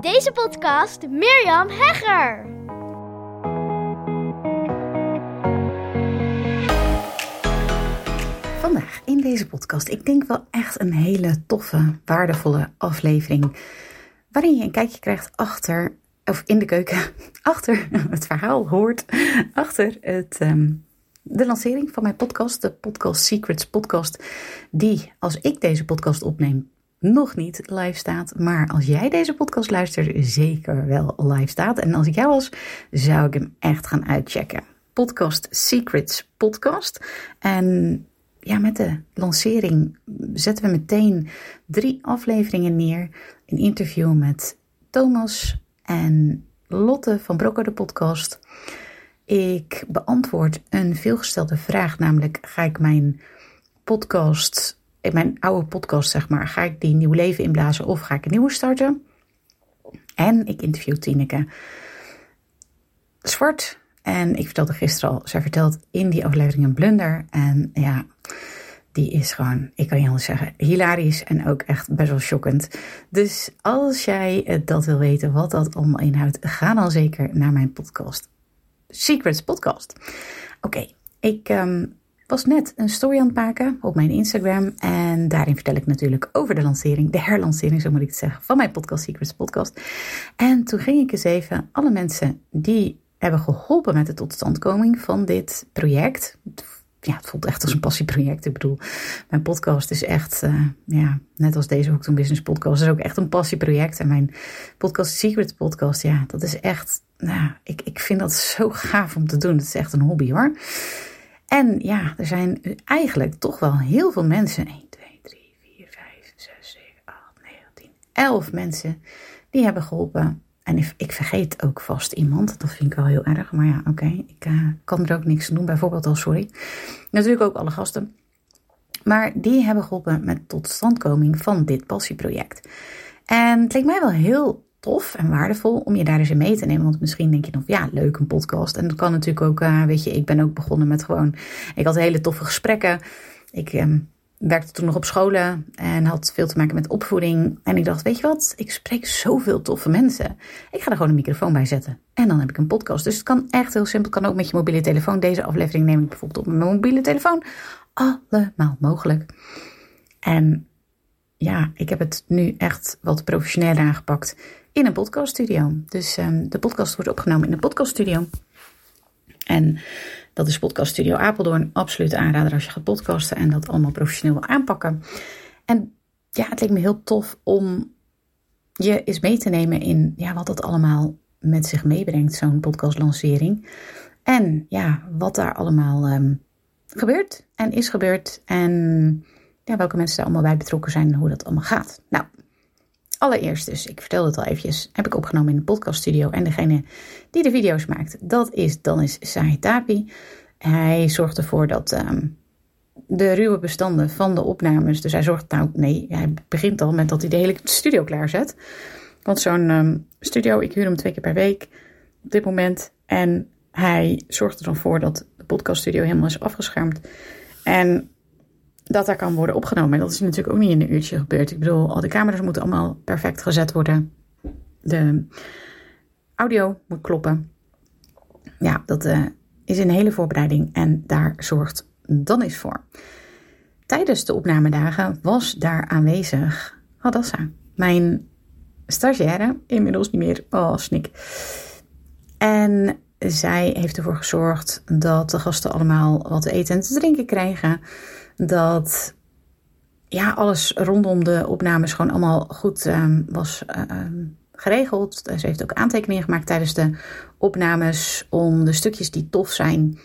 Deze podcast Mirjam Hegger. Vandaag in deze podcast, ik denk wel echt een hele toffe, waardevolle aflevering. Waarin je een kijkje krijgt achter, of in de keuken, achter het verhaal hoort, achter het, ehm, de lancering van mijn podcast, de Podcast Secrets podcast. Die, als ik deze podcast opneem, nog niet live staat. Maar als jij deze podcast luistert, zeker wel live staat. En als ik jou was, zou ik hem echt gaan uitchecken. Podcast Secrets Podcast. En ja, met de lancering zetten we meteen drie afleveringen neer. Een interview met Thomas en Lotte van Brokker de podcast. Ik beantwoord een veelgestelde vraag, namelijk ga ik mijn podcast in mijn oude podcast, zeg maar, ga ik die nieuw leven inblazen of ga ik een nieuwe starten? En ik interview Tineke Zwart. En ik vertelde gisteren al, zij vertelt in die aflevering een blunder. En ja, die is gewoon, ik kan niet anders zeggen, hilarisch en ook echt best wel shockend. Dus als jij dat wil weten, wat dat allemaal inhoudt, ga dan zeker naar mijn podcast. Secrets Podcast. Oké, ik um, was net een story aan het maken op mijn Instagram. En daarin vertel ik natuurlijk over de lancering, de herlancering, zo moet ik het zeggen, van mijn Podcast Secrets podcast. En toen ging ik eens even alle mensen die hebben geholpen met de totstandkoming van dit project. Ja, het voelt echt als een passieproject. Ik bedoel, mijn podcast is echt, uh, ja, net als deze Hoek Business podcast, is ook echt een passieproject. En mijn podcast Secrets podcast, ja, dat is echt, nou, ik, ik vind dat zo gaaf om te doen. Het is echt een hobby hoor. En ja, er zijn eigenlijk toch wel heel veel mensen. 1, 2, 3, 4, 5, 6, 7, 8, 9, 10, 11 mensen die hebben geholpen. En ik vergeet ook vast iemand. Dat vind ik wel heel erg. Maar ja, oké. Ik uh, kan er ook niks aan doen. Bijvoorbeeld al sorry. Natuurlijk ook alle gasten. Maar die hebben geholpen met totstandkoming van dit passieproject. En het leek mij wel heel tof en waardevol om je daar eens in mee te nemen. Want misschien denk je dan, ja, leuk een podcast. En dat kan natuurlijk ook, uh, weet je, ik ben ook begonnen met gewoon, ik had hele toffe gesprekken. Ik um, werkte toen nog op scholen en had veel te maken met opvoeding. En ik dacht, weet je wat, ik spreek zoveel toffe mensen. Ik ga er gewoon een microfoon bij zetten. En dan heb ik een podcast. Dus het kan echt heel simpel, kan ook met je mobiele telefoon. Deze aflevering neem ik bijvoorbeeld op mijn mobiele telefoon. Allemaal mogelijk. En ja, ik heb het nu echt wat professioneler aangepakt in een podcaststudio. Dus um, de podcast wordt opgenomen in een podcaststudio. En dat is Podcast Studio Apeldoorn. Absoluut aanrader als je gaat podcasten en dat allemaal professioneel wil aanpakken. En ja, het leek me heel tof om je eens mee te nemen in ja, wat dat allemaal met zich meebrengt, zo'n podcastlancering. En ja, wat daar allemaal um, gebeurt en is gebeurd. En ja, welke mensen daar allemaal bij betrokken zijn en hoe dat allemaal gaat. Nou, Allereerst dus, ik vertelde het al eventjes, heb ik opgenomen in de podcaststudio. En degene die de video's maakt, dat is Danis Sahitapi. Hij zorgt ervoor dat um, de ruwe bestanden van de opnames, dus hij zorgt nou, nee, hij begint al met dat hij de hele studio klaarzet. Want zo'n um, studio, ik huur hem twee keer per week op dit moment. En hij zorgt er dan voor dat de podcaststudio helemaal is afgeschermd. En dat daar kan worden opgenomen. En dat is natuurlijk ook niet in een uurtje gebeurd. Ik bedoel, al de camera's moeten allemaal perfect gezet worden. De audio moet kloppen. Ja, dat uh, is een hele voorbereiding en daar zorgt dan is voor. Tijdens de opnamedagen was daar aanwezig Hadassa, mijn stagiaire, inmiddels niet meer. Oh, snik. En zij heeft ervoor gezorgd dat de gasten allemaal wat te eten en te drinken krijgen dat ja, alles rondom de opnames gewoon allemaal goed um, was uh, geregeld. Ze heeft ook aantekeningen gemaakt tijdens de opnames om de stukjes die tof zijn,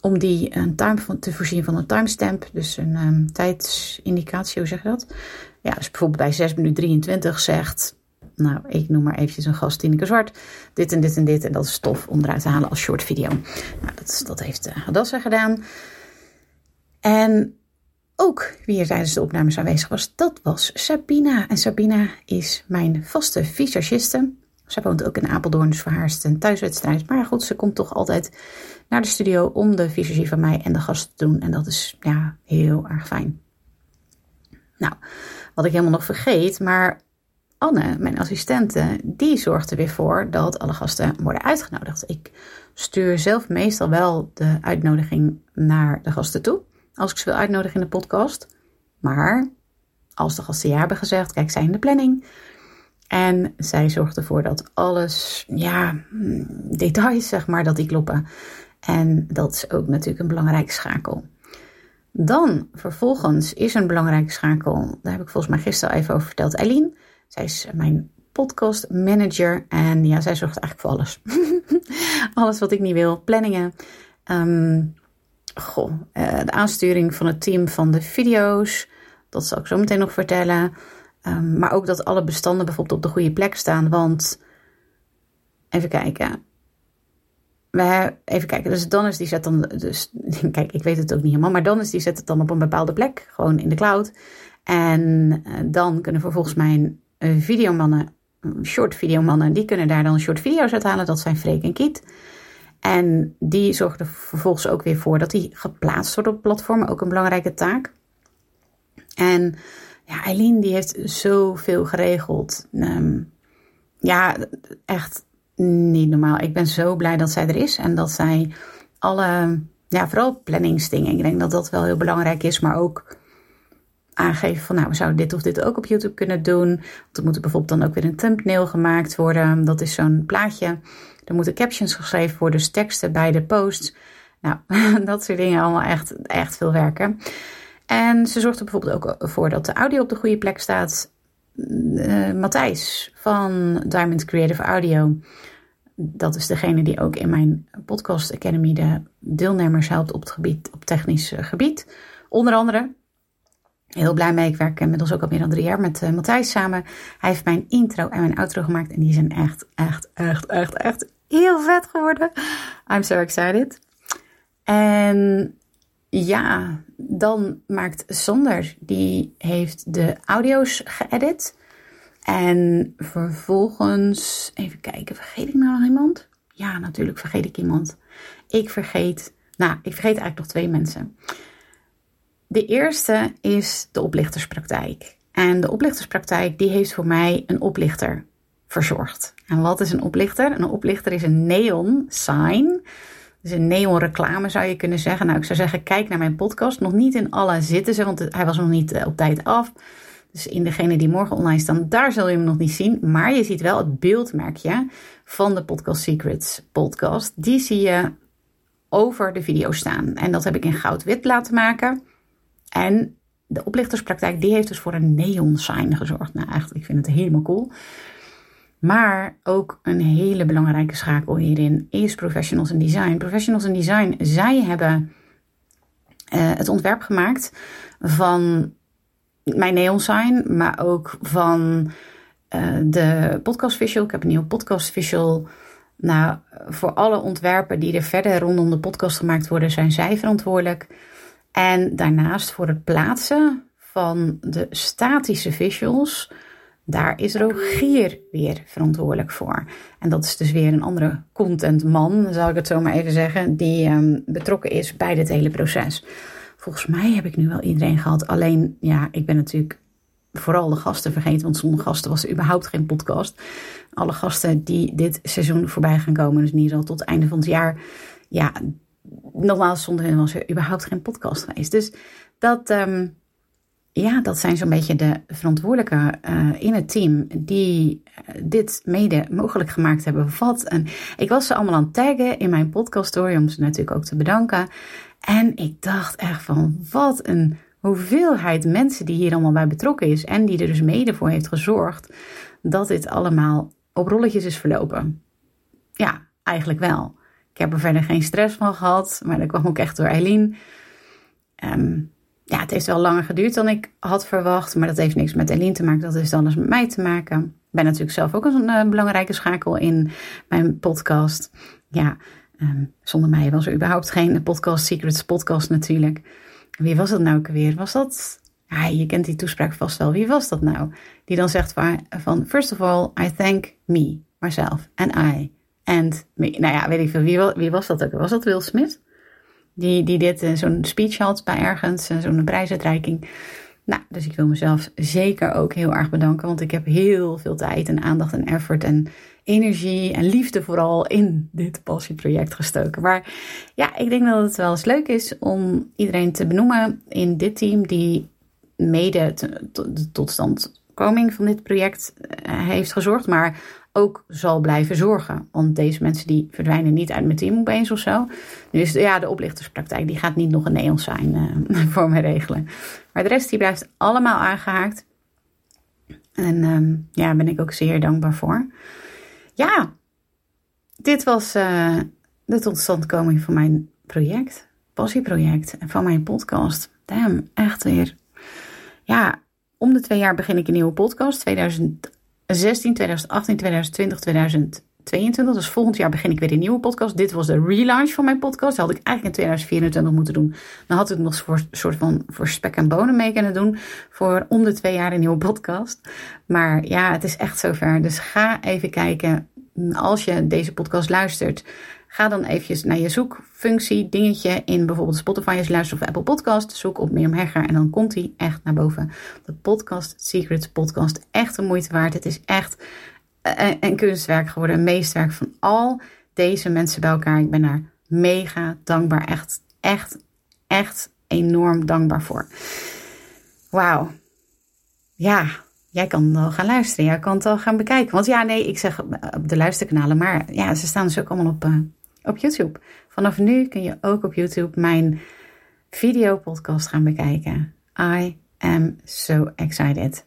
om die een time te voorzien van een timestamp. Dus een um, tijdsindicatie, hoe zeg je dat? Ja, dus bijvoorbeeld bij 6 minuten 23 zegt, nou, ik noem maar eventjes een gast, Tineke Zwart, dit en dit en dit. En dat is tof om eruit te halen als short video. Nou, dat, dat heeft uh, Hadassa gedaan. En ook wie er tijdens de opnames aanwezig was, dat was Sabina. En Sabina is mijn vaste visagiste. Zij woont ook in Apeldoorn, dus voor haar is het een thuiswedstrijd. Maar goed, ze komt toch altijd naar de studio om de visagie van mij en de gasten te doen. En dat is ja, heel erg fijn. Nou, wat ik helemaal nog vergeet, maar Anne, mijn assistente, die zorgt er weer voor dat alle gasten worden uitgenodigd. Ik stuur zelf meestal wel de uitnodiging naar de gasten toe. Als ik ze wil uitnodigen in de podcast. Maar als de gasten ja hebben gezegd, kijk zij in de planning. En zij zorgt ervoor dat alles, ja, details zeg maar, dat die kloppen. En dat is ook natuurlijk een belangrijke schakel. Dan vervolgens is een belangrijke schakel, daar heb ik volgens mij gisteren even over verteld, Eileen. Zij is mijn podcast manager en ja, zij zorgt eigenlijk voor alles. alles wat ik niet wil, planningen. Um, goh, uh, de aansturing van het team van de video's, dat zal ik zo meteen nog vertellen. Um, maar ook dat alle bestanden bijvoorbeeld op de goede plek staan, want even kijken. We, even kijken, dus Dennis die zet dan, dus kijk, ik weet het ook niet helemaal, maar Dennis die zet het dan op een bepaalde plek, gewoon in de cloud. En uh, dan kunnen vervolgens mijn uh, videomannen, short videomannen, die kunnen daar dan short video's uithalen. Dat zijn Freek en Kiet. En die zorgen er vervolgens ook weer voor dat die geplaatst wordt op platformen. Ook een belangrijke taak. En ja, Eileen die heeft zoveel geregeld. Um, ja, echt niet normaal. Ik ben zo blij dat zij er is. En dat zij alle, ja, vooral planningsdingen. Ik denk dat dat wel heel belangrijk is. Maar ook aangeven van nou, we zouden dit of dit ook op YouTube kunnen doen. Er moet bijvoorbeeld dan ook weer een thumbnail gemaakt worden. Dat is zo'n plaatje. Er moeten captions geschreven worden, dus teksten bij de posts. Nou, dat soort dingen allemaal echt, echt veel werken. En ze zorgt er bijvoorbeeld ook voor dat de audio op de goede plek staat. Uh, Matthijs van Diamond Creative Audio. Dat is degene die ook in mijn Podcast Academy de deelnemers helpt op het gebied, op technisch gebied. Onder andere heel blij mee. Ik werk inmiddels ook al meer dan drie jaar met uh, Matthijs samen. Hij heeft mijn intro en mijn outro gemaakt. En die zijn echt, echt, echt, echt, echt heel vet geworden. I'm so excited. En ja, dan maakt Sander, die heeft de audio's geëdit. En vervolgens, even kijken, vergeet ik nou nog iemand? Ja, natuurlijk vergeet ik iemand. Ik vergeet, nou, ik vergeet eigenlijk nog twee mensen. De eerste is de oplichterspraktijk. En de oplichterspraktijk die heeft voor mij een oplichter verzorgd. En wat is een oplichter? Een oplichter is een neon sign. Dus een neon reclame zou je kunnen zeggen. Nou, ik zou zeggen, kijk naar mijn podcast. Nog niet in alle zitten ze, want hij was nog niet eh, op tijd af. Dus in degene die morgen online staan, daar zul je hem nog niet zien. Maar je ziet wel het beeldmerkje van de Podcast Secrets podcast. Die zie je over de video staan. En dat heb ik in goud-wit laten maken. En de oplichterspraktijk die heeft dus voor een neon sign gezorgd. Nou, eigenlijk, ik vind het helemaal cool. Maar ook een hele belangrijke schakel hierin is professionals in design. Professionals in design, zij hebben uh, het ontwerp gemaakt van mijn neon sign, maar ook van uh, de podcast visual. Ik heb een nieuwe podcast visual. Nou, voor alle ontwerpen die er verder rondom de podcast gemaakt worden, zijn zij verantwoordelijk. En daarnaast voor het plaatsen van de statische visuals, daar is Rogier weer verantwoordelijk voor. En dat is dus weer een andere contentman, zal ik het zo maar even zeggen, die um, betrokken is bij dit hele proces. Volgens mij heb ik nu wel iedereen gehad. Alleen, ja, ik ben natuurlijk vooral de gasten vergeten, want zonder gasten was er überhaupt geen podcast. Alle gasten die dit seizoen voorbij gaan komen, dus niet al tot het einde van het jaar, ja, nogmaals, zonder hen was er überhaupt geen podcast geweest. Dus dat, um, ja, dat zijn zo'n beetje de verantwoordelijken uh, in het team die uh, dit mede mogelijk gemaakt hebben. Wat en ik was ze allemaal aan het taggen in mijn podcast story om ze natuurlijk ook te bedanken. En ik dacht echt van wat een hoeveelheid mensen die hier allemaal bij betrokken is en die er dus mede voor heeft gezorgd dat dit allemaal op rolletjes is verlopen. Ja, eigenlijk wel. Ik heb er verder geen stress van gehad, maar dat kwam ook echt door Eileen. Um, ja, het heeft wel langer geduurd dan ik had verwacht, maar dat heeft niks met Eileen te maken, dat heeft alles met mij te maken. Ik ben natuurlijk zelf ook een uh, belangrijke schakel in mijn podcast. Ja, um, zonder mij was er überhaupt geen podcast Secrets podcast natuurlijk. Wie was dat nou ook weer? Was dat ja, je kent die toespraak vast wel. Wie was dat nou? Die dan zegt van, first of all, I thank me, myself, and I. En, nou ja, weet ik veel, wie, wie was dat ook? Was dat Will Smith? Die, die dit, uh, zo'n speech had bij ergens, uh, zo'n prijsuitreiking. Nou, dus ik wil mezelf zeker ook heel erg bedanken, want ik heb heel veel tijd en aandacht en effort en energie en liefde vooral in dit passieproject gestoken. Maar ja, ik denk dat het wel eens leuk is om iedereen te benoemen in dit team die mede de totstandkoming van dit project eh, heeft gezorgd, maar ook zal blijven zorgen. Want deze mensen die verdwijnen niet uit mijn team opeens of zo. Dus ja, de oplichterspraktijk die gaat niet nog een neon zijn uh, voor me regelen. Maar de rest die blijft allemaal aangehaakt. En um, ja, ben ik ook zeer dankbaar voor. Ja, dit was uh, de totstandkoming van mijn project. Passieproject. Van mijn podcast. Damn, echt weer. Ja, om de twee jaar begin ik een nieuwe podcast. 2000 2016, 2018, 2020, 2022. Dus volgend jaar begin ik weer een nieuwe podcast. Dit was de relaunch van mijn podcast. Dat had ik eigenlijk in 2024 moeten doen. Dan had ik nog een soort van voor spek en bonen mee kunnen doen. Voor om de twee jaar een nieuwe podcast. Maar ja, het is echt zover. Dus ga even kijken. Als je deze podcast luistert, Ga dan eventjes naar je zoekfunctie, dingetje in bijvoorbeeld Spotify als luister of Apple Podcast. Zoek op Mirjam Hegger en dan komt hij echt naar boven. De Podcast Secrets podcast. Echt een moeite waard. Het is echt een, een kunstwerk geworden. Een meesterwerk van al deze mensen bij elkaar. Ik ben daar mega dankbaar. Echt, echt, echt enorm dankbaar voor. Wauw. Ja, jij kan wel gaan luisteren. Jij kan het al gaan bekijken. Want ja, nee, ik zeg op de luisterkanalen. Maar ja, ze staan dus ook allemaal op, op YouTube. Vanaf nu kun je ook op YouTube mijn videopodcast gaan bekijken. I am so excited.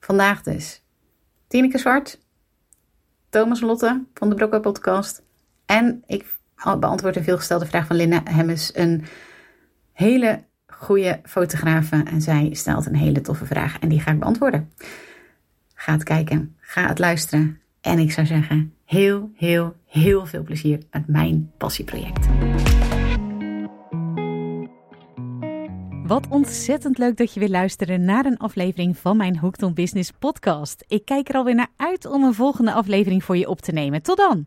Vandaag dus Tineke Zwart, Thomas Lotte van de Brokko Podcast. En ik beantwoord een veelgestelde vraag van Linda Hemmes. Een hele goede fotografe. En zij stelt een hele toffe vraag en die ga ik beantwoorden. Ga het kijken, ga het luisteren. En ik zou zeggen, heel, heel, heel veel plezier met mijn passieproject. Wat ontzettend leuk dat je weer luisteren naar een aflevering van mijn Hooked on Business podcast. Ik kijk er alweer naar uit om een volgende aflevering voor je op te nemen. Tot dan!